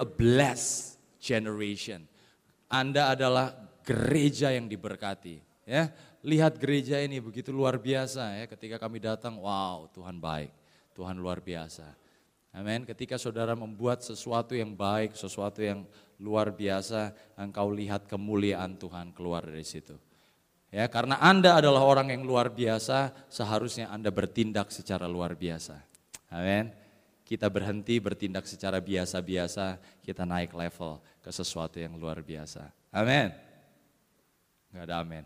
a blessed generation. Anda adalah gereja yang diberkati. Ya, lihat gereja ini begitu luar biasa ya. Ketika kami datang, wow, Tuhan baik, Tuhan luar biasa. Amin. Ketika saudara membuat sesuatu yang baik, sesuatu yang luar biasa, engkau lihat kemuliaan Tuhan keluar dari situ. Ya, karena Anda adalah orang yang luar biasa, seharusnya Anda bertindak secara luar biasa. Amin. Kita berhenti bertindak secara biasa-biasa, kita naik level ke sesuatu yang luar biasa. Amin. Enggak ada amin.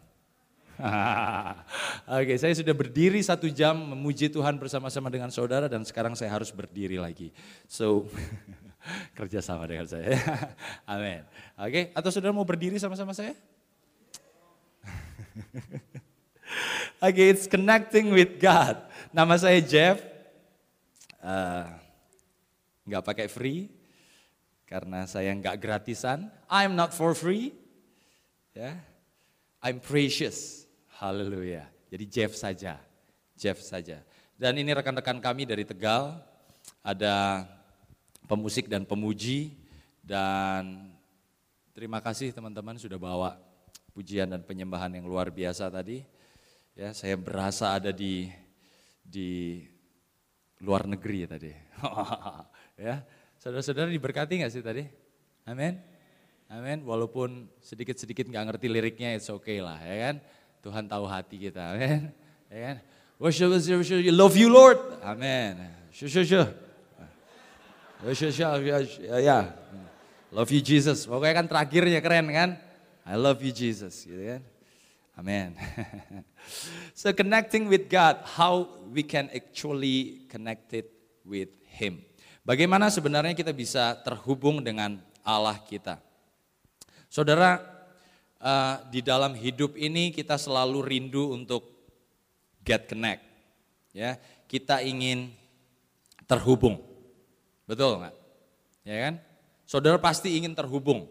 Oke, saya sudah berdiri satu jam memuji Tuhan bersama-sama dengan saudara dan sekarang saya harus berdiri lagi. So, kerja sama dengan saya. Amin. Oke, atau saudara mau berdiri sama-sama saya? Oke, okay, it's connecting with God. Nama saya Jeff. Uh, nggak pakai free karena saya nggak gratisan. I'm not for free. Ya. I'm precious. Haleluya. Jadi Jeff saja, Jeff saja. Dan ini rekan-rekan kami dari Tegal, ada pemusik dan pemuji dan terima kasih teman-teman sudah bawa pujian dan penyembahan yang luar biasa tadi. Ya, saya berasa ada di di luar negeri tadi. ya, saudara-saudara diberkati nggak sih tadi? Amin. Amin. Walaupun sedikit-sedikit nggak ngerti liriknya, it's okay lah, ya kan? Tuhan tahu hati kita. Amin. Ya kan? Worship, worship, worship. Love you Lord. Amin. Sure, sure, sure. Worship, ya, ya. Love you Jesus. Pokoknya kan terakhirnya keren kan? I love you Jesus, gitu kan? Amin. so connecting with God, how we can actually connect it with Him. Bagaimana sebenarnya kita bisa terhubung dengan Allah kita? Saudara, uh, di dalam hidup ini kita selalu rindu untuk get connect. Ya, kita ingin terhubung. Betul nggak? Ya kan? Saudara pasti ingin terhubung.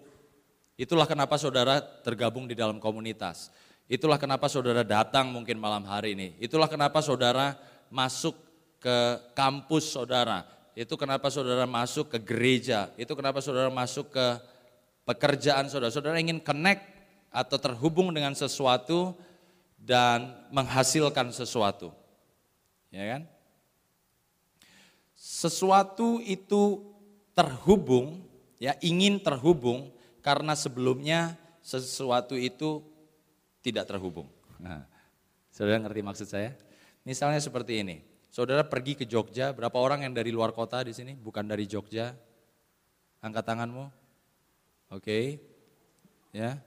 Itulah kenapa saudara tergabung di dalam komunitas. Itulah kenapa saudara datang mungkin malam hari ini. Itulah kenapa saudara masuk ke kampus saudara. Itu kenapa saudara masuk ke gereja. Itu kenapa saudara masuk ke pekerjaan saudara. Saudara ingin connect atau terhubung dengan sesuatu dan menghasilkan sesuatu. Ya kan? Sesuatu itu terhubung, ya ingin terhubung karena sebelumnya sesuatu itu tidak terhubung. Nah, saudara ngerti maksud saya? Misalnya seperti ini, saudara pergi ke Jogja, berapa orang yang dari luar kota di sini, bukan dari Jogja? Angkat tanganmu. Oke, okay. ya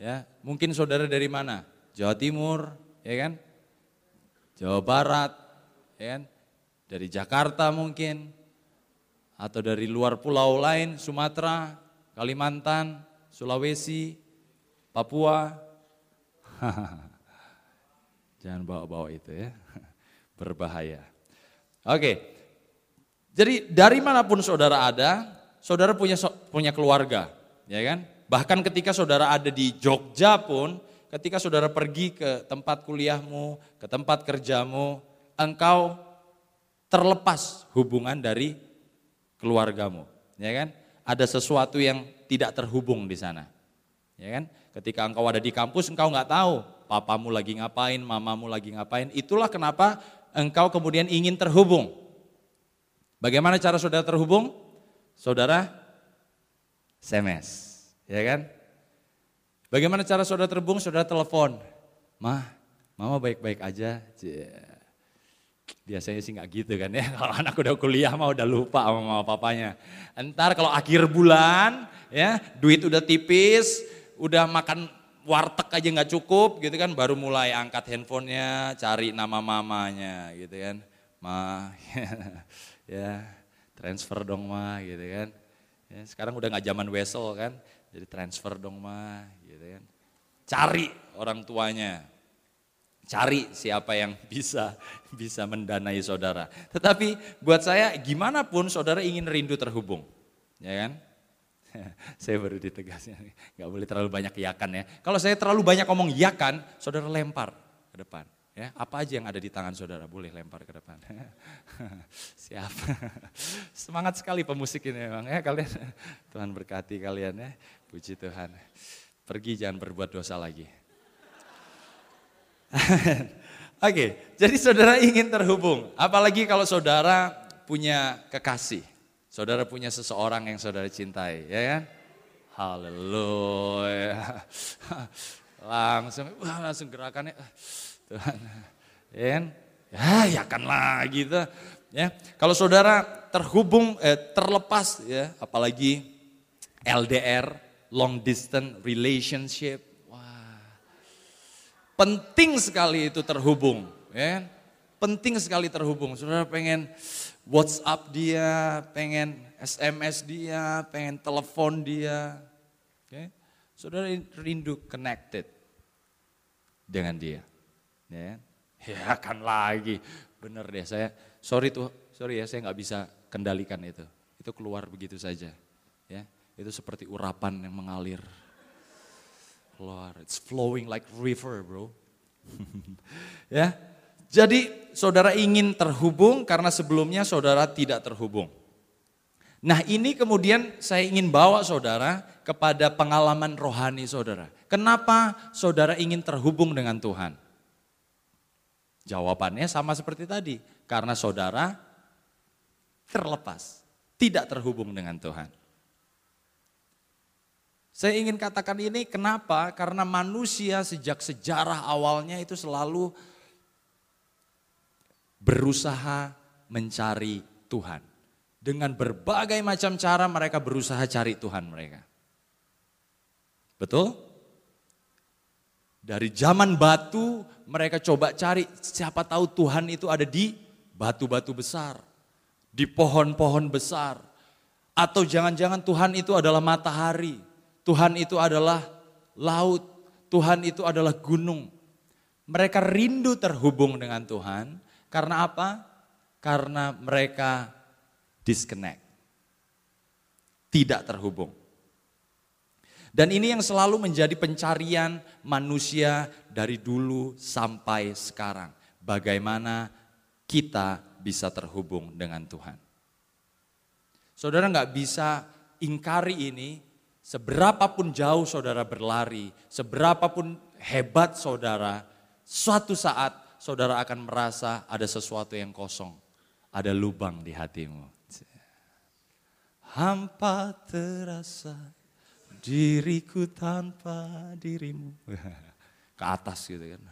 Ya, mungkin saudara dari mana? Jawa Timur, ya kan? Jawa Barat, ya kan? Dari Jakarta mungkin, atau dari luar pulau lain, Sumatera, Kalimantan, Sulawesi, Papua. Jangan bawa-bawa itu ya, berbahaya. Oke, jadi dari mana pun saudara ada, saudara punya punya keluarga, ya kan? Bahkan ketika saudara ada di Jogja pun, ketika saudara pergi ke tempat kuliahmu, ke tempat kerjamu, engkau terlepas hubungan dari keluargamu, ya kan? Ada sesuatu yang tidak terhubung di sana. Ya kan? Ketika engkau ada di kampus engkau nggak tahu papamu lagi ngapain, mamamu lagi ngapain. Itulah kenapa engkau kemudian ingin terhubung. Bagaimana cara saudara terhubung? Saudara SMS. Ya kan? Bagaimana cara saudara terbung? Saudara telepon. Mah, mama baik-baik aja. Biasanya sih nggak gitu kan ya. Kalau anak udah kuliah mah udah lupa sama mama papanya. Entar kalau akhir bulan ya, duit udah tipis, udah makan warteg aja nggak cukup gitu kan, baru mulai angkat handphonenya, cari nama mamanya gitu kan. Ma, ya transfer dong ma gitu kan. Ya, sekarang udah nggak zaman wesel kan, jadi transfer dong mah, gitu kan. Cari orang tuanya, cari siapa yang bisa bisa mendanai saudara. Tetapi buat saya gimana pun saudara ingin rindu terhubung, ya kan? saya baru ditegasnya, nggak boleh terlalu banyak yakan ya. Kalau saya terlalu banyak ngomong yakan, saudara lempar ke depan. Ya, apa aja yang ada di tangan saudara boleh lempar ke depan. Siap. Semangat sekali pemusik ini memang ya kalian. Tuhan berkati kalian ya. Puji Tuhan. Pergi jangan berbuat dosa lagi. Oke, jadi saudara ingin terhubung. Apalagi kalau saudara punya kekasih. Saudara punya seseorang yang saudara cintai, ya kan? Haleluya. Langsung, wah langsung gerakannya Tuhan. Ya kan? Ya, ya kan lagi tuh. Ya, kalau saudara terhubung, eh, terlepas ya, apalagi LDR, long distance relationship, penting sekali itu terhubung, ya. Kan? Penting sekali terhubung. Saudara pengen WhatsApp dia, pengen SMS dia, pengen telepon dia. Okay? Saudara rindu connected dengan dia. Ya, ya kan lagi. Bener deh saya, sorry tuh, sorry ya saya nggak bisa kendalikan itu. Itu keluar begitu saja. Ya, itu seperti urapan yang mengalir. Keluar, it's flowing like river bro. ya, jadi saudara ingin terhubung karena sebelumnya saudara tidak terhubung. Nah ini kemudian saya ingin bawa saudara kepada pengalaman rohani saudara. Kenapa saudara ingin terhubung dengan Tuhan? Jawabannya sama seperti tadi, karena saudara terlepas, tidak terhubung dengan Tuhan. Saya ingin katakan ini kenapa? Karena manusia sejak sejarah awalnya itu selalu berusaha mencari Tuhan. Dengan berbagai macam cara mereka berusaha cari Tuhan mereka. Betul? Dari zaman batu mereka coba cari siapa tahu Tuhan itu ada di batu-batu besar, di pohon-pohon besar. Atau jangan-jangan Tuhan itu adalah matahari, Tuhan itu adalah laut, Tuhan itu adalah gunung. Mereka rindu terhubung dengan Tuhan karena apa? Karena mereka disconnect. Tidak terhubung. Dan ini yang selalu menjadi pencarian manusia dari dulu sampai sekarang. Bagaimana kita bisa terhubung dengan Tuhan. Saudara nggak bisa ingkari ini, seberapapun jauh saudara berlari, seberapapun hebat saudara, suatu saat saudara akan merasa ada sesuatu yang kosong, ada lubang di hatimu. Hampa terasa diriku tanpa dirimu. Ke atas gitu kan.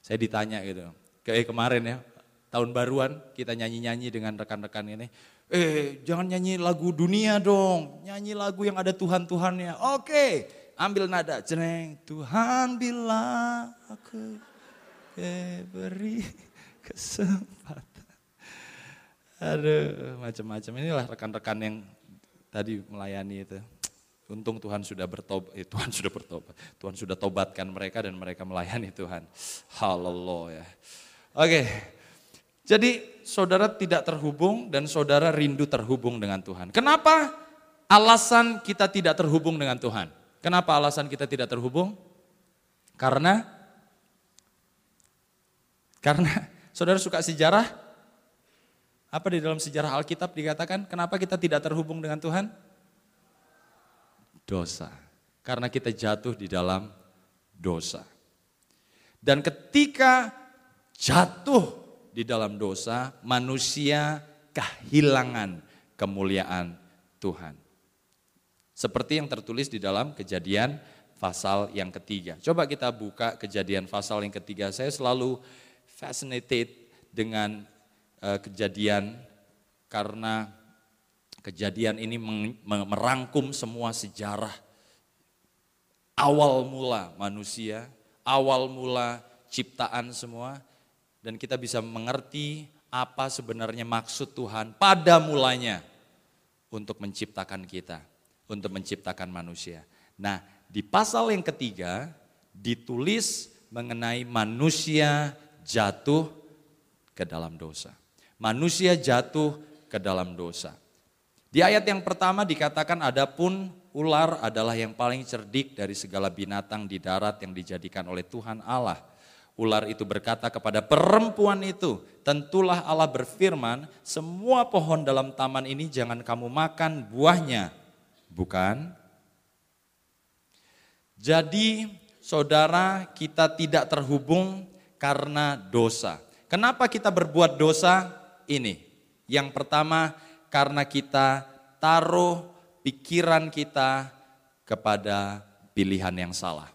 Saya ditanya gitu, kayak kemarin ya, tahun baruan kita nyanyi-nyanyi dengan rekan-rekan ini. Eh jangan nyanyi lagu dunia dong, nyanyi lagu yang ada Tuhan-Tuhannya. Oke, ambil nada, ceneng. Tuhan bila aku beri kesempatan. Aduh, macam-macam. Inilah rekan-rekan yang tadi melayani itu. Untung Tuhan sudah bertobat, eh, Tuhan sudah bertobat, Tuhan sudah tobatkan mereka dan mereka melayani Tuhan. Haleluya. Oke, jadi saudara tidak terhubung dan saudara rindu terhubung dengan Tuhan. Kenapa alasan kita tidak terhubung dengan Tuhan? Kenapa alasan kita tidak terhubung? Karena, karena saudara suka sejarah? Apa di dalam sejarah Alkitab dikatakan kenapa kita tidak terhubung dengan Tuhan? dosa. Karena kita jatuh di dalam dosa. Dan ketika jatuh di dalam dosa, manusia kehilangan kemuliaan Tuhan. Seperti yang tertulis di dalam kejadian pasal yang ketiga. Coba kita buka kejadian pasal yang ketiga. Saya selalu fascinated dengan uh, kejadian karena Kejadian ini merangkum semua sejarah awal mula manusia, awal mula ciptaan semua, dan kita bisa mengerti apa sebenarnya maksud Tuhan pada mulanya untuk menciptakan kita, untuk menciptakan manusia. Nah, di pasal yang ketiga ditulis mengenai manusia jatuh ke dalam dosa. Manusia jatuh ke dalam dosa. Di ayat yang pertama dikatakan adapun ular adalah yang paling cerdik dari segala binatang di darat yang dijadikan oleh Tuhan Allah Ular itu berkata kepada perempuan itu, tentulah Allah berfirman, semua pohon dalam taman ini jangan kamu makan buahnya. Bukan? Jadi saudara kita tidak terhubung karena dosa. Kenapa kita berbuat dosa? Ini. Yang pertama karena kita taruh pikiran kita kepada pilihan yang salah.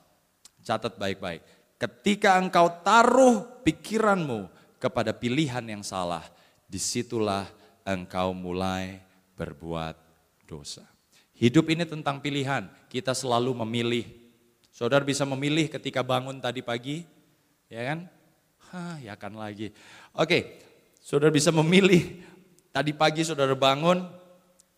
Catat baik-baik Ketika engkau taruh pikiranmu kepada pilihan yang salah, di situlah engkau mulai berbuat dosa. Hidup ini tentang pilihan, kita selalu memilih. Saudara bisa memilih ketika bangun tadi pagi, ya kan? Hah, ya kan lagi. Oke, saudara bisa memilih tadi pagi saudara bangun,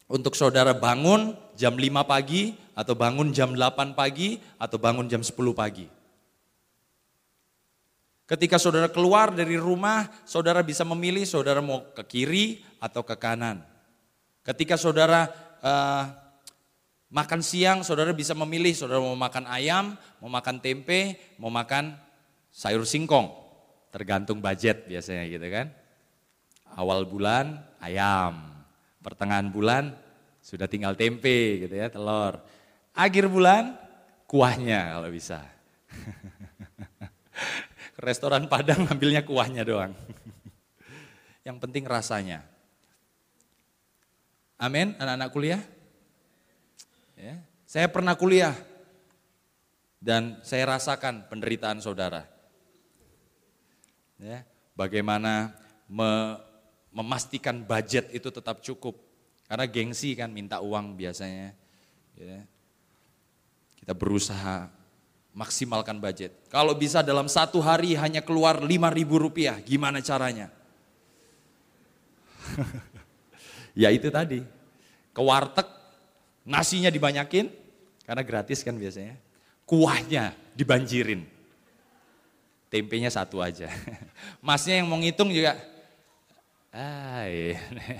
untuk saudara bangun jam 5 pagi, atau bangun jam 8 pagi, atau bangun jam 10 pagi. Ketika saudara keluar dari rumah, saudara bisa memilih saudara mau ke kiri atau ke kanan. Ketika saudara uh, makan siang, saudara bisa memilih saudara mau makan ayam, mau makan tempe, mau makan sayur singkong. Tergantung budget biasanya gitu kan. Awal bulan ayam, pertengahan bulan sudah tinggal tempe gitu ya, telur. Akhir bulan kuahnya kalau bisa. restoran Padang ngambilnya kuahnya doang. Yang penting rasanya. Amin, anak-anak kuliah. Ya. Saya pernah kuliah dan saya rasakan penderitaan saudara. Ya, bagaimana me, memastikan budget itu tetap cukup. Karena gengsi kan minta uang biasanya. Ya. Kita berusaha maksimalkan budget. Kalau bisa dalam satu hari hanya keluar lima ribu rupiah, gimana caranya? ya itu tadi, ke warteg, nasinya dibanyakin, karena gratis kan biasanya. Kuahnya dibanjirin. Tempenya satu aja. Masnya yang mau ngitung juga, ah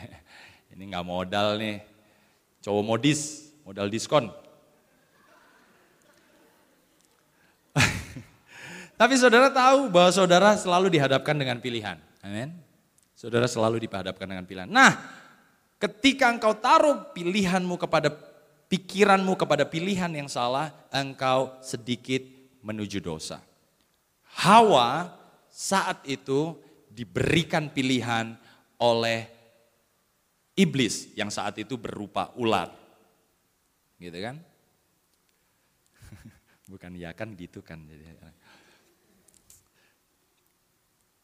ini nggak modal nih. Cowok modis, modal diskon. Tapi saudara tahu bahwa saudara selalu dihadapkan dengan pilihan. Amin. Saudara selalu dihadapkan dengan pilihan. Nah, ketika engkau taruh pilihanmu kepada pikiranmu kepada pilihan yang salah, engkau sedikit menuju dosa. Hawa saat itu diberikan pilihan oleh iblis yang saat itu berupa ular. Gitu kan? Bukan ya kan gitu kan. Jadi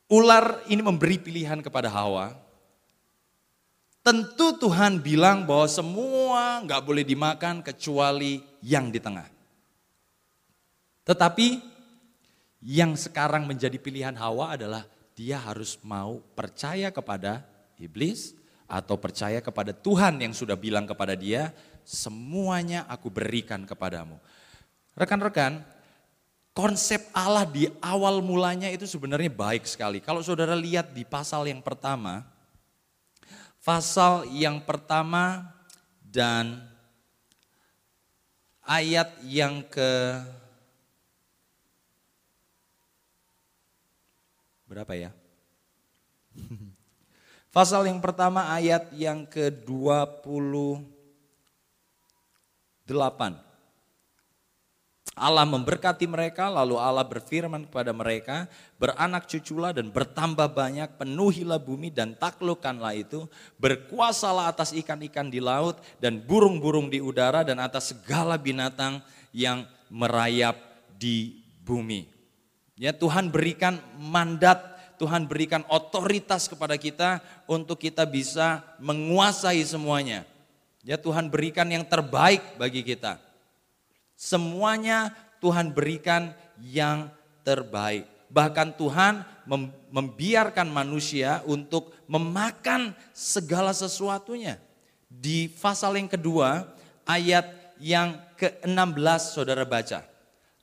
ular ini memberi pilihan kepada Hawa. Tentu Tuhan bilang bahwa semua nggak boleh dimakan kecuali yang di tengah. Tetapi yang sekarang menjadi pilihan Hawa adalah dia harus mau percaya kepada iblis atau percaya kepada Tuhan yang sudah bilang kepada dia, semuanya aku berikan kepadamu. Rekan-rekan, konsep Allah di awal mulanya itu sebenarnya baik sekali. Kalau saudara lihat di pasal yang pertama, pasal yang pertama dan ayat yang ke berapa ya? Pasal yang pertama ayat yang ke-28. Allah memberkati mereka, lalu Allah berfirman kepada mereka, beranak cuculah dan bertambah banyak, penuhilah bumi dan taklukkanlah itu, berkuasalah atas ikan-ikan di laut dan burung-burung di udara dan atas segala binatang yang merayap di bumi. Ya Tuhan berikan mandat, Tuhan berikan otoritas kepada kita untuk kita bisa menguasai semuanya. Ya Tuhan berikan yang terbaik bagi kita. Semuanya Tuhan berikan yang terbaik. Bahkan Tuhan membiarkan manusia untuk memakan segala sesuatunya. Di pasal yang kedua, ayat yang ke-16 saudara baca.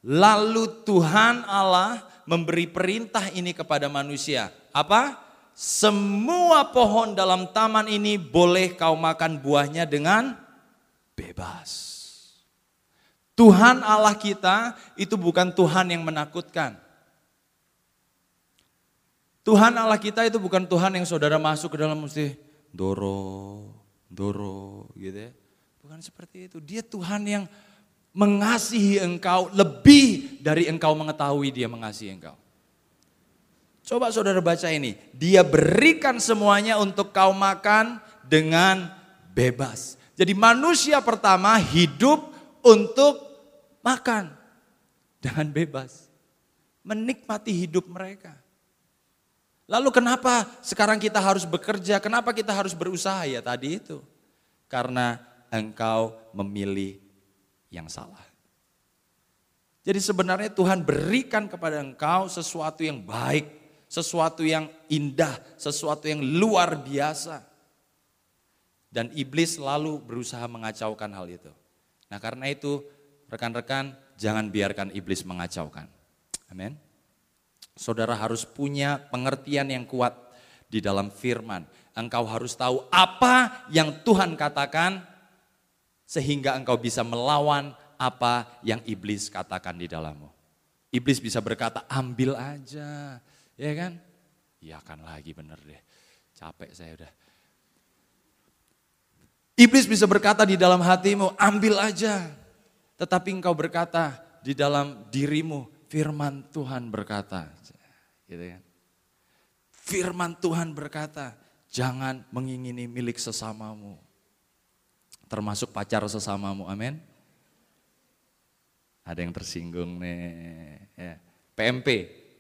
Lalu Tuhan Allah memberi perintah ini kepada manusia. Apa? Semua pohon dalam taman ini boleh kau makan buahnya dengan bebas. Tuhan Allah kita itu bukan Tuhan yang menakutkan. Tuhan Allah kita itu bukan Tuhan yang saudara masuk ke dalam mesti doro, doro gitu ya. Bukan seperti itu. Dia Tuhan yang mengasihi engkau lebih dari engkau mengetahui dia mengasihi engkau. Coba saudara baca ini. Dia berikan semuanya untuk kau makan dengan bebas. Jadi manusia pertama hidup untuk makan dengan bebas. Menikmati hidup mereka. Lalu kenapa sekarang kita harus bekerja? Kenapa kita harus berusaha ya tadi itu? Karena engkau memilih yang salah. Jadi sebenarnya Tuhan berikan kepada engkau sesuatu yang baik, sesuatu yang indah, sesuatu yang luar biasa. Dan iblis selalu berusaha mengacaukan hal itu. Nah karena itu rekan-rekan jangan biarkan iblis mengacaukan. Amin. Saudara harus punya pengertian yang kuat di dalam firman. Engkau harus tahu apa yang Tuhan katakan sehingga engkau bisa melawan apa yang iblis katakan di dalammu. Iblis bisa berkata, ambil aja, ya kan? Iya kan lagi bener deh, capek saya udah. Iblis bisa berkata di dalam hatimu, ambil aja. Tetapi engkau berkata di dalam dirimu, firman Tuhan berkata, Gitu kan. Firman Tuhan berkata, jangan mengingini milik sesamamu. Termasuk pacar sesamamu, amin. Ada yang tersinggung nih. Ya. PMP,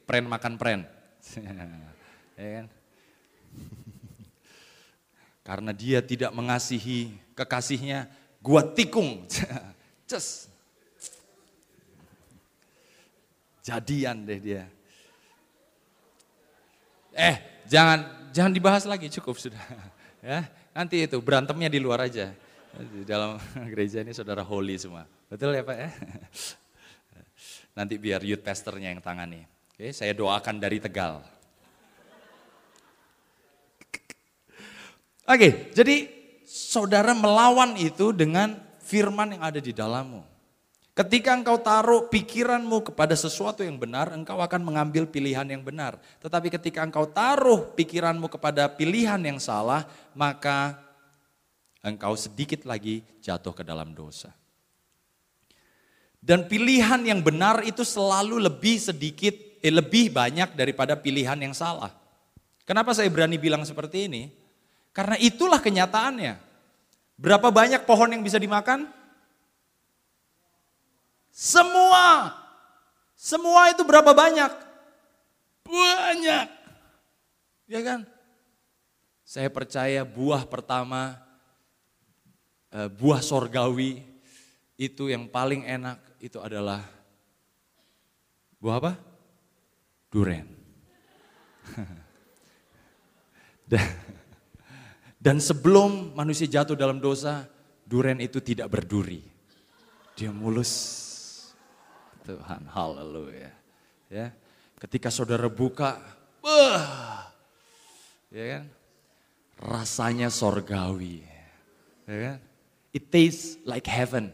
pren makan pren. ya kan? Karena dia tidak mengasihi kekasihnya, gua tikung. Cus. Jadian deh dia. Eh, jangan jangan dibahas lagi, cukup sudah. Ya, nanti itu berantemnya di luar aja. Di dalam gereja ini saudara holy semua. Betul ya Pak ya? Nanti biar youth pastornya yang tangani. Oke, saya doakan dari Tegal. Oke, jadi saudara melawan itu dengan firman yang ada di dalammu. Ketika engkau taruh pikiranmu kepada sesuatu yang benar, engkau akan mengambil pilihan yang benar. Tetapi ketika engkau taruh pikiranmu kepada pilihan yang salah, maka engkau sedikit lagi jatuh ke dalam dosa. Dan pilihan yang benar itu selalu lebih sedikit, eh, lebih banyak daripada pilihan yang salah. Kenapa saya berani bilang seperti ini? Karena itulah kenyataannya. Berapa banyak pohon yang bisa dimakan? Semua. Semua itu berapa banyak? Banyak. Ya kan? Saya percaya buah pertama, buah sorgawi itu yang paling enak itu adalah buah apa? Duren. Dan sebelum manusia jatuh dalam dosa, duren itu tidak berduri. Dia mulus Tuhan, haleluya. Ya. Ketika saudara buka, bah, ya kan? Rasanya sorgawi. Ya kan? It tastes like heaven,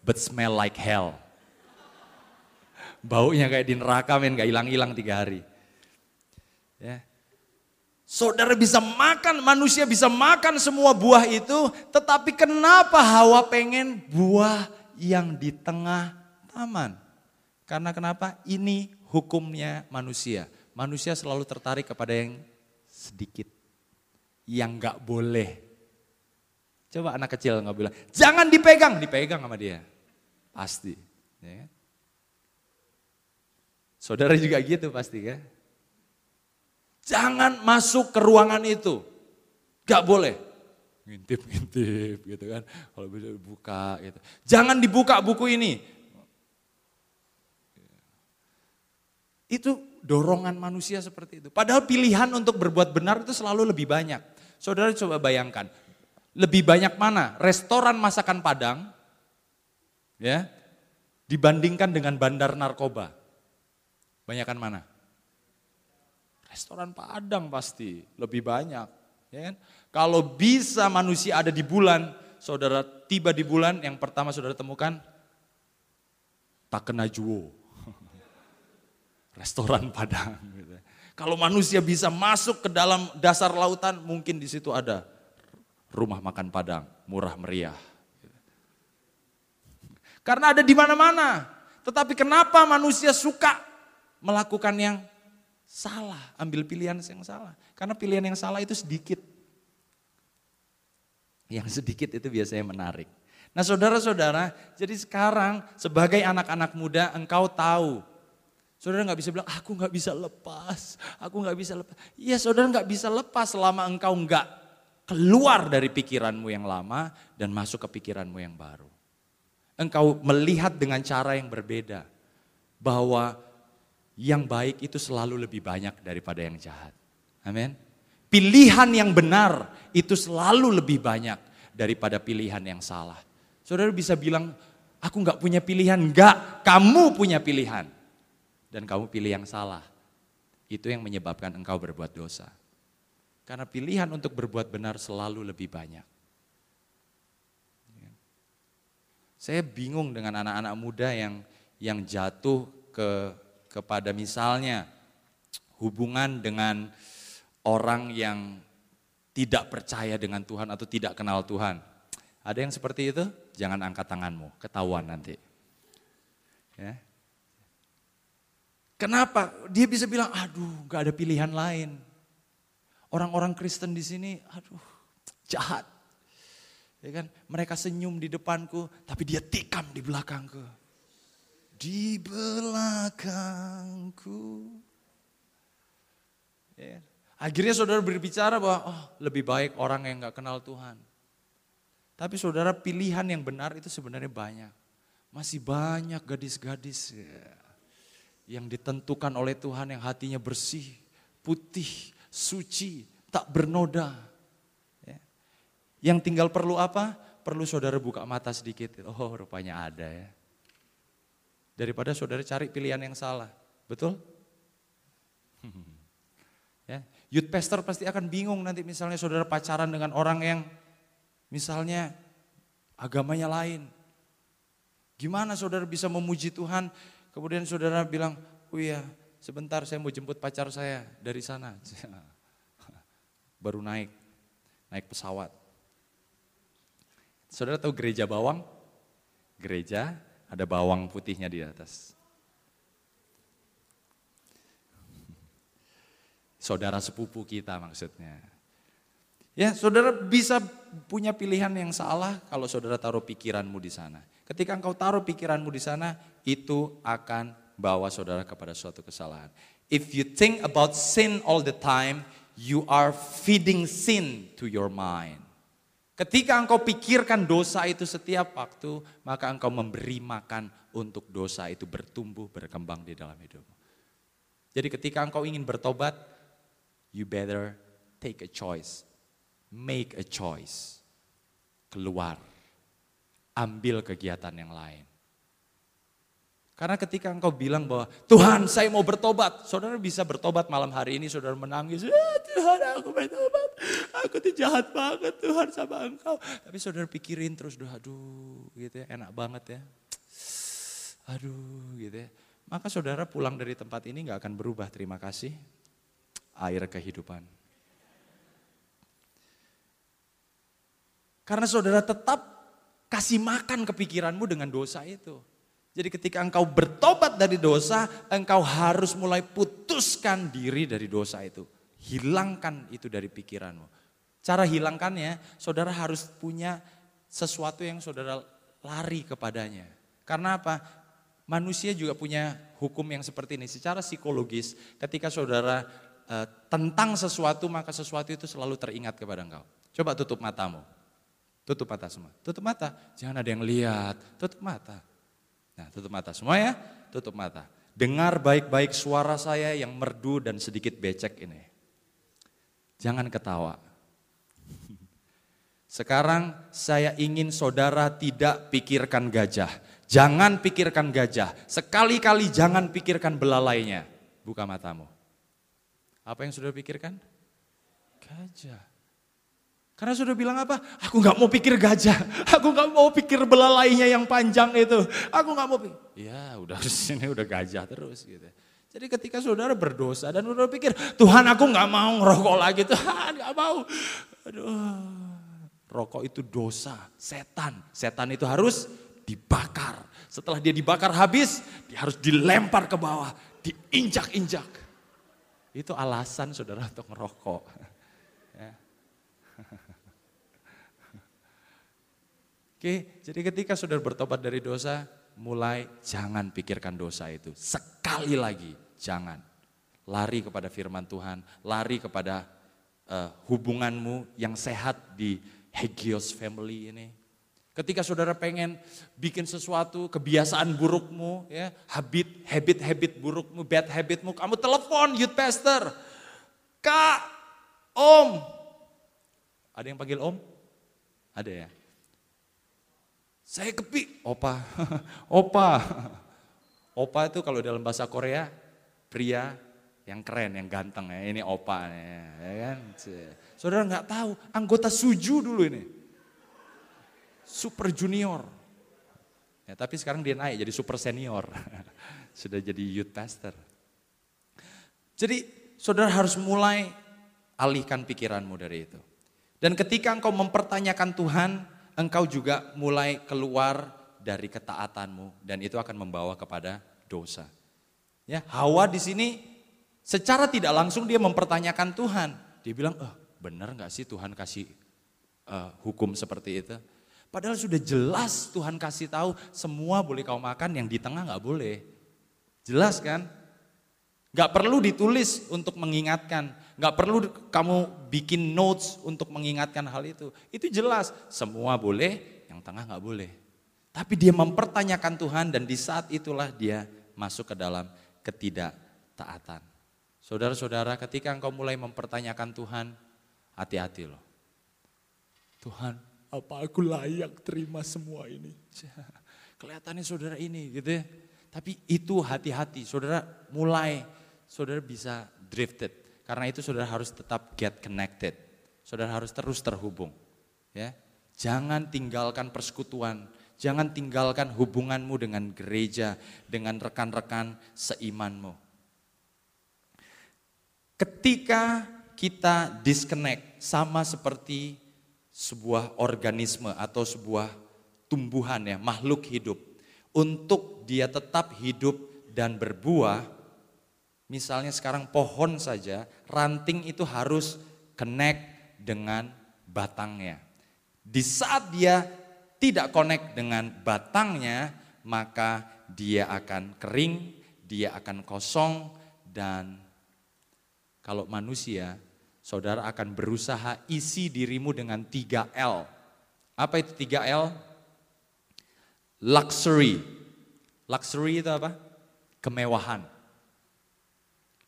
but smell like hell. Baunya kayak di neraka men, gak hilang-hilang tiga hari. Ya. Saudara bisa makan, manusia bisa makan semua buah itu, tetapi kenapa Hawa pengen buah yang di tengah aman. Karena kenapa? Ini hukumnya manusia. Manusia selalu tertarik kepada yang sedikit. Yang gak boleh. Coba anak kecil nggak bilang, jangan dipegang, dipegang sama dia. Pasti. Ya kan? Saudara juga gitu pasti kan. Jangan masuk ke ruangan itu. Gak boleh. Ngintip-ngintip gitu kan. Kalau bisa dibuka gitu. Jangan dibuka buku ini Itu dorongan manusia seperti itu. Padahal pilihan untuk berbuat benar itu selalu lebih banyak. Saudara coba bayangkan, lebih banyak mana? Restoran masakan Padang ya dibandingkan dengan bandar narkoba. Banyakan mana? Restoran Padang pasti lebih banyak, ya kan? Kalau bisa manusia ada di bulan, saudara tiba di bulan yang pertama saudara temukan tak kena juo restoran Padang. Gitu. Kalau manusia bisa masuk ke dalam dasar lautan, mungkin di situ ada rumah makan Padang, murah meriah. Karena ada di mana-mana. Tetapi kenapa manusia suka melakukan yang salah, ambil pilihan yang salah? Karena pilihan yang salah itu sedikit. Yang sedikit itu biasanya menarik. Nah saudara-saudara, jadi sekarang sebagai anak-anak muda engkau tahu. Saudara nggak bisa bilang, aku nggak bisa lepas, aku nggak bisa lepas. Iya saudara nggak bisa lepas selama engkau nggak keluar dari pikiranmu yang lama dan masuk ke pikiranmu yang baru. Engkau melihat dengan cara yang berbeda. Bahwa yang baik itu selalu lebih banyak daripada yang jahat. Amin. Pilihan yang benar itu selalu lebih banyak daripada pilihan yang salah. Saudara bisa bilang, aku nggak punya pilihan. Enggak, kamu punya pilihan. Dan kamu pilih yang salah. Itu yang menyebabkan engkau berbuat dosa. Karena pilihan untuk berbuat benar selalu lebih banyak. Saya bingung dengan anak-anak muda yang yang jatuh ke kepada misalnya hubungan dengan orang yang tidak percaya dengan Tuhan atau tidak kenal Tuhan. Ada yang seperti itu? Jangan angkat tanganmu, ketahuan nanti. Ya. Kenapa? Dia bisa bilang, aduh gak ada pilihan lain. Orang-orang Kristen di sini, aduh jahat. Ya kan? Mereka senyum di depanku, tapi dia tikam di belakangku. Di belakangku. Ya. Akhirnya saudara berbicara bahwa oh, lebih baik orang yang gak kenal Tuhan. Tapi saudara pilihan yang benar itu sebenarnya banyak. Masih banyak gadis-gadis ya, yang ditentukan oleh Tuhan yang hatinya bersih, putih, suci, tak bernoda yang tinggal perlu apa? Perlu saudara buka mata sedikit. Oh rupanya ada ya. Daripada saudara cari pilihan yang salah. Betul? ya. Youth pastor pasti akan bingung nanti misalnya saudara pacaran dengan orang yang misalnya agamanya lain. Gimana saudara bisa memuji Tuhan, kemudian saudara bilang, oh iya sebentar saya mau jemput pacar saya dari sana. Baru naik, naik pesawat. Saudara tahu gereja bawang? Gereja ada bawang putihnya di atas. Saudara sepupu kita maksudnya. Ya, saudara bisa punya pilihan yang salah kalau saudara taruh pikiranmu di sana. Ketika engkau taruh pikiranmu di sana, itu akan bawa saudara kepada suatu kesalahan. If you think about sin all the time, you are feeding sin to your mind. Ketika engkau pikirkan dosa itu setiap waktu, maka engkau memberi makan untuk dosa itu bertumbuh, berkembang di dalam hidupmu. Jadi ketika engkau ingin bertobat, you better take a choice. Make a choice. Keluar. Ambil kegiatan yang lain. Karena ketika engkau bilang bahwa Tuhan saya mau bertobat. Saudara bisa bertobat malam hari ini saudara menangis. Ah, Tuhan aku bertobat. Aku tuh jahat banget Tuhan sama engkau. Tapi saudara pikirin terus. Aduh gitu ya enak banget ya. Aduh gitu ya. Maka saudara pulang dari tempat ini gak akan berubah. Terima kasih. Air kehidupan. Karena saudara tetap kasih makan kepikiranmu dengan dosa itu. Jadi ketika engkau bertobat dari dosa, engkau harus mulai putuskan diri dari dosa itu. Hilangkan itu dari pikiranmu. Cara hilangkannya, saudara harus punya sesuatu yang saudara lari kepadanya. Karena apa? Manusia juga punya hukum yang seperti ini. Secara psikologis, ketika saudara e, tentang sesuatu, maka sesuatu itu selalu teringat kepada engkau. Coba tutup matamu. Tutup mata semua. Tutup mata. Jangan ada yang lihat. Tutup mata. Nah tutup mata semua ya, tutup mata. Dengar baik-baik suara saya yang merdu dan sedikit becek ini. Jangan ketawa. Sekarang saya ingin saudara tidak pikirkan gajah. Jangan pikirkan gajah. Sekali-kali jangan pikirkan belalainya. Buka matamu. Apa yang sudah pikirkan? Gajah. Karena sudah bilang apa? Aku nggak mau pikir gajah, aku nggak mau pikir belalainya yang panjang itu, aku nggak mau pikir. Ya udah sini udah gajah terus gitu. Jadi ketika saudara berdosa dan saudara pikir, Tuhan aku nggak mau ngerokok lagi, Tuhan nggak mau. Aduh, rokok itu dosa, setan. Setan itu harus dibakar. Setelah dia dibakar habis, dia harus dilempar ke bawah, diinjak-injak. Itu alasan saudara untuk ngerokok. Ya. Oke, jadi ketika saudara bertobat dari dosa, mulai jangan pikirkan dosa itu. Sekali lagi, Jangan. Lari kepada firman Tuhan, lari kepada uh, hubunganmu yang sehat di Hegios family ini. Ketika saudara pengen bikin sesuatu, kebiasaan burukmu, ya, habit, habit, habit burukmu, bad habitmu, kamu telepon youth pastor. Kak, om. Ada yang panggil om? Ada ya? Saya kepi, opa, opa. Opa itu kalau dalam bahasa Korea pria yang keren, yang ganteng ya. Ini opa ya, ya kan. Saudara nggak tahu, anggota Suju dulu ini. Super junior. Ya, tapi sekarang dia naik jadi super senior. Sudah jadi youth pastor. Jadi saudara harus mulai alihkan pikiranmu dari itu. Dan ketika engkau mempertanyakan Tuhan, engkau juga mulai keluar dari ketaatanmu dan itu akan membawa kepada dosa. Ya, Hawa di sini secara tidak langsung dia mempertanyakan Tuhan. Dia bilang, eh benar nggak sih Tuhan kasih uh, hukum seperti itu? Padahal sudah jelas Tuhan kasih tahu semua boleh kau makan, yang di tengah nggak boleh. Jelas kan? Gak perlu ditulis untuk mengingatkan, gak perlu kamu bikin notes untuk mengingatkan hal itu. Itu jelas, semua boleh, yang tengah gak boleh. Tapi dia mempertanyakan Tuhan dan di saat itulah dia masuk ke dalam ketidaktaatan. Saudara-saudara, ketika engkau mulai mempertanyakan Tuhan, hati-hati loh. Tuhan, apa aku layak terima semua ini? Kelihatannya saudara ini gitu ya. Tapi itu hati-hati, saudara mulai, saudara bisa drifted. Karena itu saudara harus tetap get connected. Saudara harus terus terhubung. Ya, Jangan tinggalkan persekutuan, Jangan tinggalkan hubunganmu dengan gereja, dengan rekan-rekan seimanmu. Ketika kita disconnect sama seperti sebuah organisme atau sebuah tumbuhan ya, makhluk hidup. Untuk dia tetap hidup dan berbuah, misalnya sekarang pohon saja, ranting itu harus connect dengan batangnya. Di saat dia tidak connect dengan batangnya, maka dia akan kering, dia akan kosong, dan kalau manusia, saudara akan berusaha isi dirimu dengan 3L. Apa itu 3L? Luxury. Luxury itu apa? Kemewahan.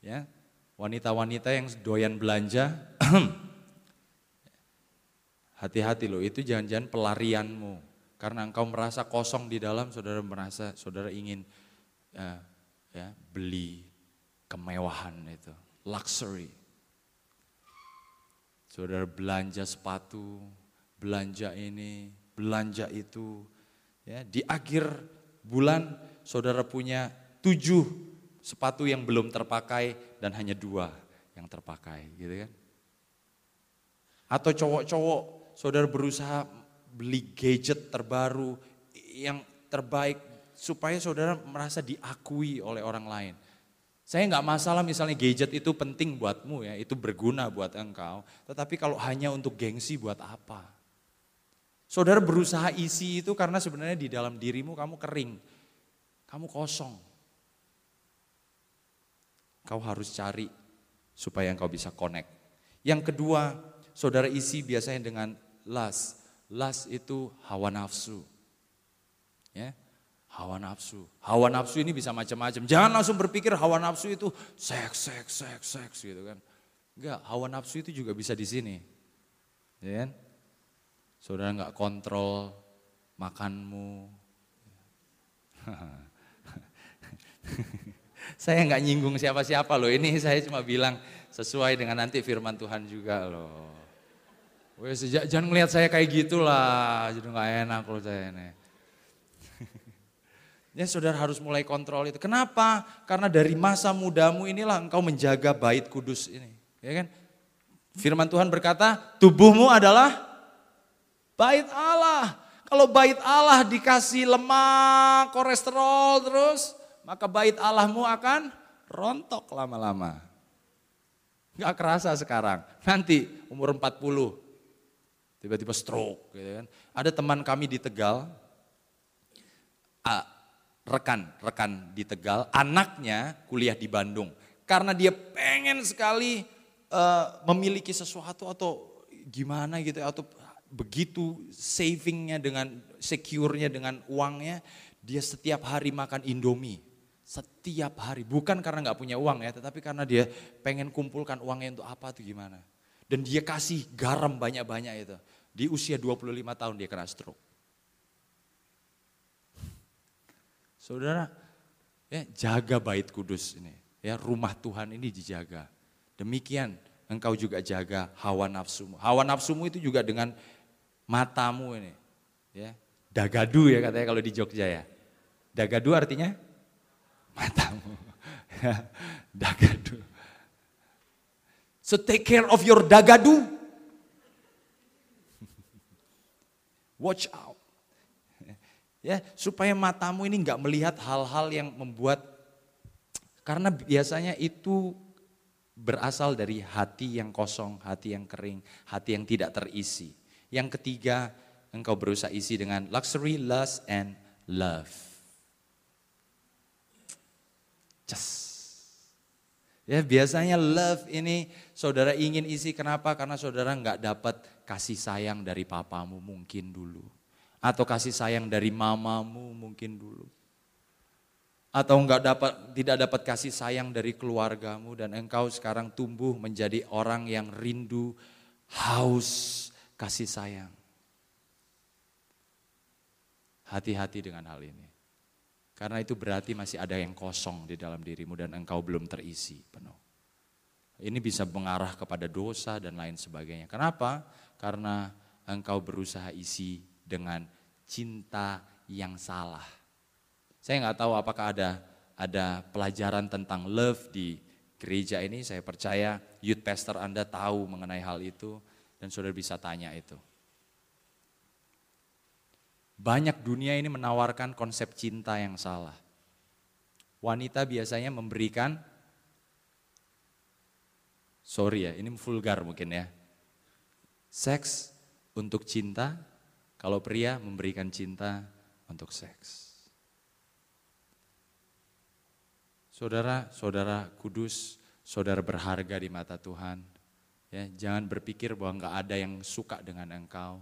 Ya, wanita-wanita yang doyan belanja, Hati-hati loh, itu jangan-jangan pelarianmu. Karena engkau merasa kosong di dalam, saudara merasa, saudara ingin uh, ya, beli kemewahan itu, luxury. Saudara belanja sepatu, belanja ini, belanja itu. Ya, di akhir bulan saudara punya tujuh sepatu yang belum terpakai dan hanya dua yang terpakai gitu kan. Atau cowok-cowok saudara berusaha beli gadget terbaru yang terbaik supaya saudara merasa diakui oleh orang lain. Saya nggak masalah misalnya gadget itu penting buatmu ya, itu berguna buat engkau. Tetapi kalau hanya untuk gengsi buat apa? Saudara berusaha isi itu karena sebenarnya di dalam dirimu kamu kering, kamu kosong. Kau harus cari supaya engkau bisa connect. Yang kedua, saudara isi biasanya dengan las. Las itu hawa nafsu. Ya, hawa nafsu. Hawa nafsu ini bisa macam-macam. Jangan langsung berpikir hawa nafsu itu seks, seks, seks, seks gitu kan. Enggak, hawa nafsu itu juga bisa di sini. Ya kan? Saudara nggak kontrol makanmu. saya nggak nyinggung siapa-siapa loh. Ini saya cuma bilang sesuai dengan nanti firman Tuhan juga loh. Wes jangan ngelihat saya kayak gitulah, jadi nggak enak kalau saya ini. Ya saudara harus mulai kontrol itu. Kenapa? Karena dari masa mudamu inilah engkau menjaga bait kudus ini. Ya kan? Firman Tuhan berkata, tubuhmu adalah bait Allah. Kalau bait Allah dikasih lemak, kolesterol terus, maka bait Allahmu akan rontok lama-lama. Gak kerasa sekarang. Nanti umur 40, tiba-tiba stroke. Gitu kan. Ada teman kami di Tegal, rekan, rekan di Tegal, anaknya kuliah di Bandung. Karena dia pengen sekali uh, memiliki sesuatu atau gimana gitu atau begitu savingnya dengan secure-nya dengan uangnya, dia setiap hari makan Indomie setiap hari. Bukan karena nggak punya uang ya, tetapi karena dia pengen kumpulkan uangnya untuk apa tuh gimana. Dan dia kasih garam banyak-banyak itu. Di usia 25 tahun dia kena stroke. Saudara, ya jaga bait kudus ini. Ya, rumah Tuhan ini dijaga. Demikian engkau juga jaga hawa nafsumu. Hawa nafsumu itu juga dengan matamu ini. Ya, dagadu ya katanya kalau di Jogja ya. Dagadu artinya matamu. dagadu. So take care of your dagadu. Watch out. Ya, supaya matamu ini nggak melihat hal-hal yang membuat karena biasanya itu berasal dari hati yang kosong, hati yang kering, hati yang tidak terisi. Yang ketiga, engkau berusaha isi dengan luxury, lust, and love. Just. Ya biasanya love ini saudara ingin isi kenapa? Karena saudara nggak dapat kasih sayang dari papamu mungkin dulu. Atau kasih sayang dari mamamu mungkin dulu. Atau nggak dapat tidak dapat kasih sayang dari keluargamu dan engkau sekarang tumbuh menjadi orang yang rindu, haus kasih sayang. Hati-hati dengan hal ini. Karena itu berarti masih ada yang kosong di dalam dirimu dan engkau belum terisi penuh. Ini bisa mengarah kepada dosa dan lain sebagainya. Kenapa? Karena engkau berusaha isi dengan cinta yang salah. Saya nggak tahu apakah ada ada pelajaran tentang love di gereja ini. Saya percaya youth pastor Anda tahu mengenai hal itu dan saudara bisa tanya itu. Banyak dunia ini menawarkan konsep cinta yang salah. Wanita biasanya memberikan, sorry ya, ini vulgar mungkin ya. Seks untuk cinta, kalau pria memberikan cinta untuk seks. Saudara, saudara kudus, saudara berharga di mata Tuhan. Ya, jangan berpikir bahwa enggak ada yang suka dengan engkau.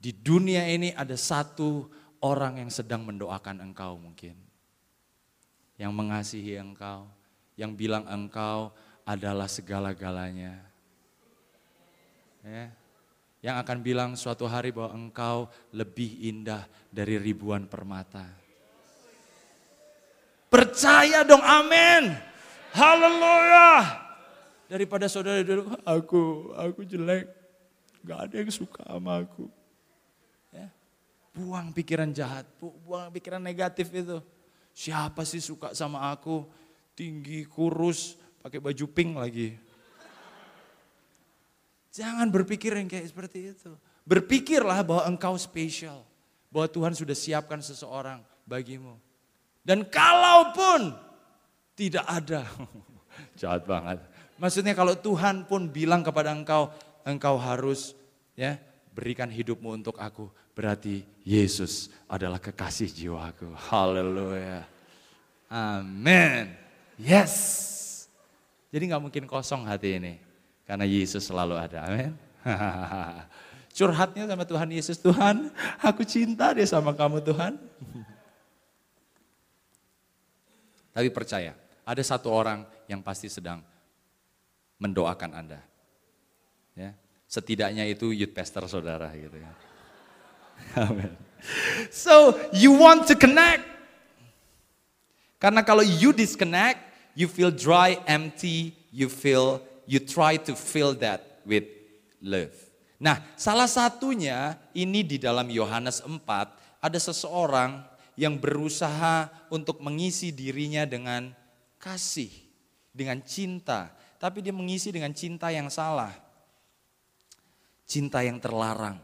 Di dunia ini ada satu orang yang sedang mendoakan engkau mungkin. Yang mengasihi engkau, yang bilang engkau adalah segala-galanya. Ya, yang akan bilang suatu hari bahwa engkau lebih indah dari ribuan permata. Percaya dong, amin. Haleluya. Daripada saudara dulu, aku, aku jelek. Gak ada yang suka sama aku. Buang pikiran jahat, buang pikiran negatif itu. Siapa sih suka sama aku? Tinggi, kurus, pakai baju pink lagi. Jangan berpikir yang kayak seperti itu. Berpikirlah bahwa engkau spesial. Bahwa Tuhan sudah siapkan seseorang bagimu. Dan kalaupun tidak ada. Jahat banget. Maksudnya kalau Tuhan pun bilang kepada engkau, engkau harus ya berikan hidupmu untuk aku. Berarti Yesus adalah kekasih jiwaku. Haleluya. Amin. Yes. Jadi nggak mungkin kosong hati ini. Karena Yesus selalu ada. Amin. Curhatnya sama Tuhan Yesus. Tuhan aku cinta deh sama kamu Tuhan. Tapi percaya, ada satu orang yang pasti sedang mendoakan Anda. Ya, setidaknya itu youth pastor saudara gitu ya. Amen. So you want to connect. Karena kalau you disconnect, you feel dry, empty, you feel, you try to fill that with love. Nah, salah satunya ini di dalam Yohanes 4 ada seseorang yang berusaha untuk mengisi dirinya dengan kasih, dengan cinta, tapi dia mengisi dengan cinta yang salah. Cinta yang terlarang.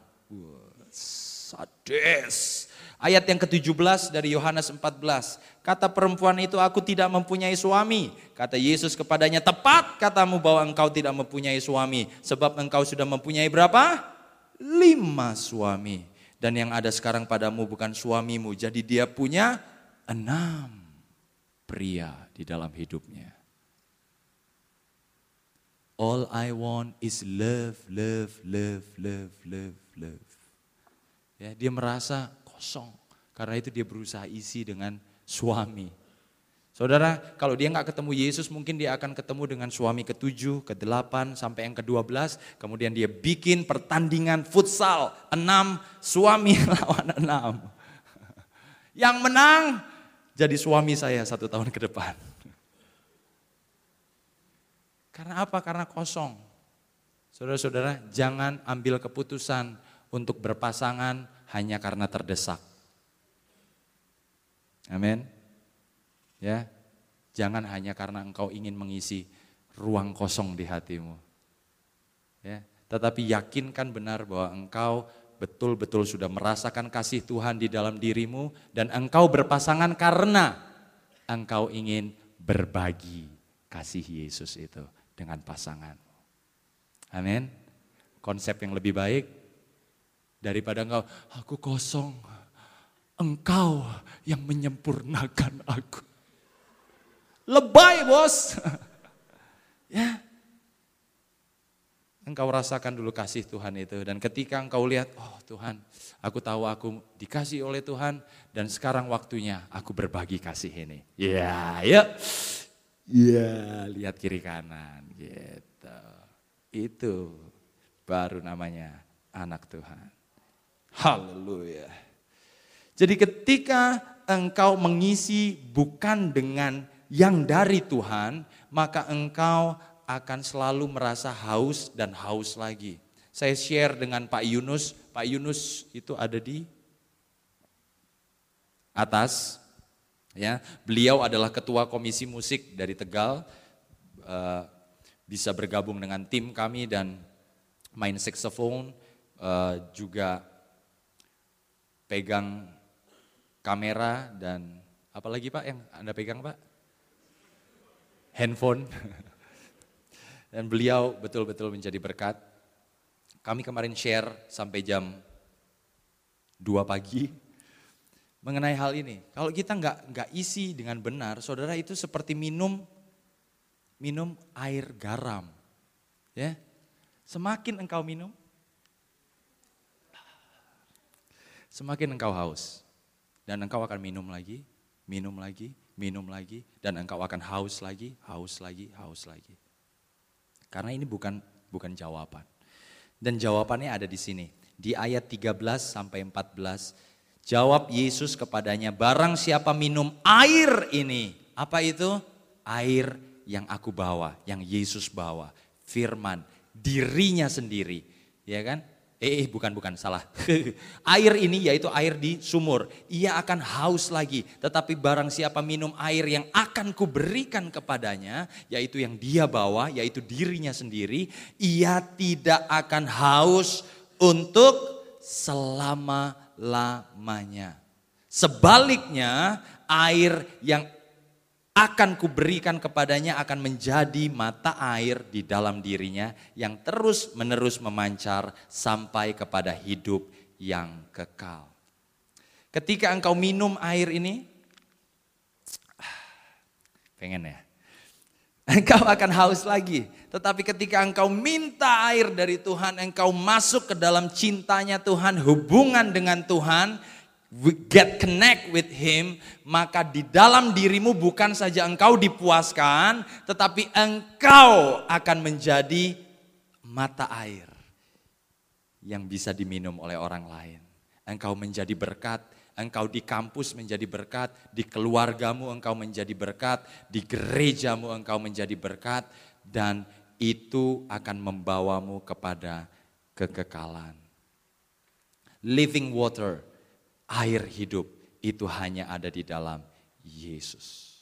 Sadis. Ayat yang ke-17 dari Yohanes 14. Kata perempuan itu, aku tidak mempunyai suami. Kata Yesus kepadanya, tepat katamu bahwa engkau tidak mempunyai suami. Sebab engkau sudah mempunyai berapa? Lima suami. Dan yang ada sekarang padamu bukan suamimu. Jadi dia punya enam pria di dalam hidupnya. All I want is love, love, love, love, love, love. Ya, dia merasa kosong. Karena itu dia berusaha isi dengan suami. Saudara, kalau dia nggak ketemu Yesus, mungkin dia akan ketemu dengan suami ketujuh, ke-8, sampai yang ke-12. Kemudian dia bikin pertandingan futsal, enam suami lawan enam. Yang menang jadi suami saya satu tahun ke depan. Karena apa? Karena kosong. Saudara-saudara, jangan ambil keputusan untuk berpasangan hanya karena terdesak. Amin. Ya. Jangan hanya karena engkau ingin mengisi ruang kosong di hatimu. Ya, tetapi yakinkan benar bahwa engkau betul-betul sudah merasakan kasih Tuhan di dalam dirimu dan engkau berpasangan karena engkau ingin berbagi kasih Yesus itu dengan pasangan. Amin. Konsep yang lebih baik daripada engkau, aku kosong, engkau yang menyempurnakan aku. Lebay bos. ya. Engkau rasakan dulu kasih Tuhan itu. Dan ketika engkau lihat, oh Tuhan aku tahu aku dikasih oleh Tuhan. Dan sekarang waktunya aku berbagi kasih ini. Ya, ya. Ya, lihat kiri kanan gitu. Itu baru namanya anak Tuhan. Haleluya. Jadi ketika engkau mengisi bukan dengan yang dari Tuhan, maka engkau akan selalu merasa haus dan haus lagi. Saya share dengan Pak Yunus, Pak Yunus itu ada di atas, ya. Beliau adalah ketua komisi musik dari Tegal, uh, bisa bergabung dengan tim kami dan main saxophone, uh, juga pegang kamera dan apalagi Pak yang Anda pegang Pak? Handphone. dan beliau betul-betul menjadi berkat. Kami kemarin share sampai jam 2 pagi mengenai hal ini. Kalau kita nggak nggak isi dengan benar, saudara itu seperti minum minum air garam. Ya, semakin engkau minum, semakin engkau haus. Dan engkau akan minum lagi, minum lagi, minum lagi, dan engkau akan haus lagi, haus lagi, haus lagi. Karena ini bukan bukan jawaban. Dan jawabannya ada di sini. Di ayat 13 sampai 14, jawab Yesus kepadanya, barang siapa minum air ini, apa itu? Air yang aku bawa, yang Yesus bawa, firman, dirinya sendiri, ya kan? Eh, eh bukan bukan salah. air ini yaitu air di sumur. Ia akan haus lagi, tetapi barang siapa minum air yang akan kuberikan kepadanya, yaitu yang dia bawa, yaitu dirinya sendiri, ia tidak akan haus untuk selama-lamanya. Sebaliknya, air yang akan kuberikan kepadanya akan menjadi mata air di dalam dirinya yang terus menerus memancar sampai kepada hidup yang kekal. Ketika engkau minum air ini, pengen ya, engkau akan haus lagi. Tetapi ketika engkau minta air dari Tuhan, engkau masuk ke dalam cintanya Tuhan, hubungan dengan Tuhan, get connect with him, maka di dalam dirimu bukan saja engkau dipuaskan, tetapi engkau akan menjadi mata air yang bisa diminum oleh orang lain. Engkau menjadi berkat, engkau di kampus menjadi berkat, di keluargamu engkau menjadi berkat, di gerejamu engkau menjadi berkat, dan itu akan membawamu kepada kekekalan. Living water air hidup itu hanya ada di dalam Yesus.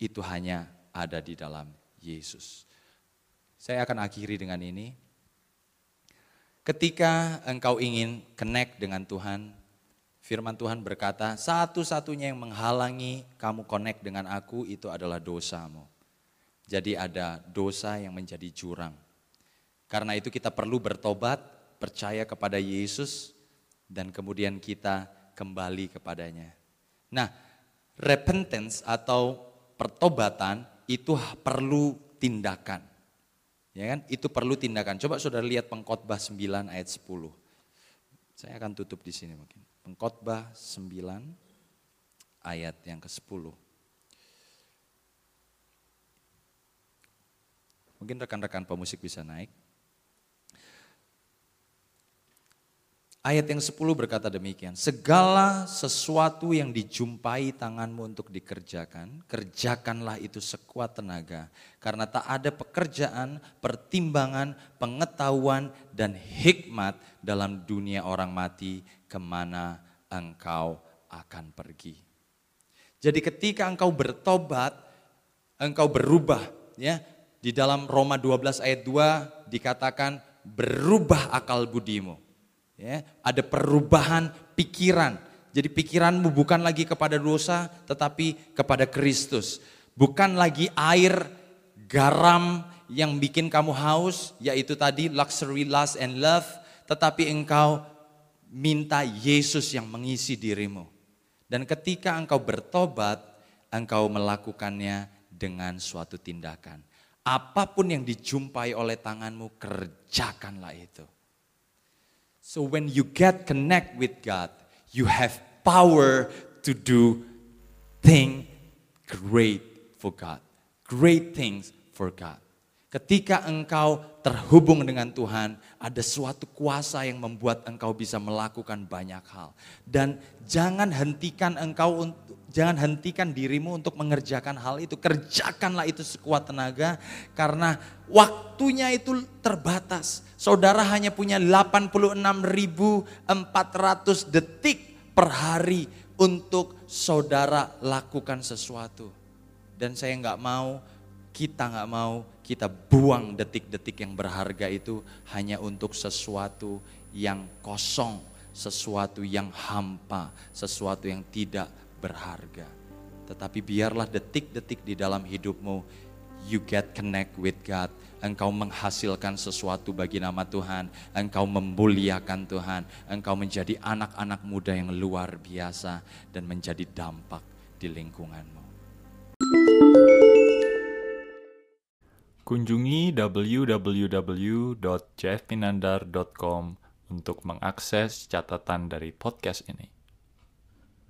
Itu hanya ada di dalam Yesus. Saya akan akhiri dengan ini. Ketika engkau ingin connect dengan Tuhan, firman Tuhan berkata, satu-satunya yang menghalangi kamu connect dengan aku itu adalah dosamu. Jadi ada dosa yang menjadi jurang. Karena itu kita perlu bertobat, percaya kepada Yesus, dan kemudian kita kembali kepadanya. Nah, repentance atau pertobatan itu perlu tindakan. Ya kan? Itu perlu tindakan. Coba Saudara lihat Pengkhotbah 9 ayat 10. Saya akan tutup di sini mungkin. Pengkhotbah 9 ayat yang ke-10. Mungkin rekan-rekan pemusik bisa naik. Ayat yang 10 berkata demikian, segala sesuatu yang dijumpai tanganmu untuk dikerjakan, kerjakanlah itu sekuat tenaga. Karena tak ada pekerjaan, pertimbangan, pengetahuan, dan hikmat dalam dunia orang mati ke mana engkau akan pergi. Jadi ketika engkau bertobat, engkau berubah. ya Di dalam Roma 12 ayat 2 dikatakan berubah akal budimu Ya, ada perubahan pikiran. Jadi pikiranmu bukan lagi kepada dosa, tetapi kepada Kristus. Bukan lagi air, garam yang bikin kamu haus, yaitu tadi luxury, lust, and love. Tetapi engkau minta Yesus yang mengisi dirimu. Dan ketika engkau bertobat, engkau melakukannya dengan suatu tindakan. Apa pun yang dijumpai oleh tanganmu, kerjakanlah itu. So when you get connect with God, you have power to do thing great for God. Great things for God. Ketika engkau terhubung dengan Tuhan, ada suatu kuasa yang membuat engkau bisa melakukan banyak hal. Dan jangan hentikan engkau jangan hentikan dirimu untuk mengerjakan hal itu. Kerjakanlah itu sekuat tenaga karena waktunya itu terbatas. Saudara hanya punya 86.400 detik per hari untuk saudara lakukan sesuatu. Dan saya nggak mau, kita nggak mau kita buang detik-detik yang berharga itu hanya untuk sesuatu yang kosong, sesuatu yang hampa, sesuatu yang tidak berharga. Tetapi biarlah detik-detik di dalam hidupmu, you get connect with God. Engkau menghasilkan sesuatu bagi nama Tuhan. Engkau memuliakan Tuhan. Engkau menjadi anak-anak muda yang luar biasa dan menjadi dampak di lingkunganmu. Kunjungi www.jeffminandar.com untuk mengakses catatan dari podcast ini.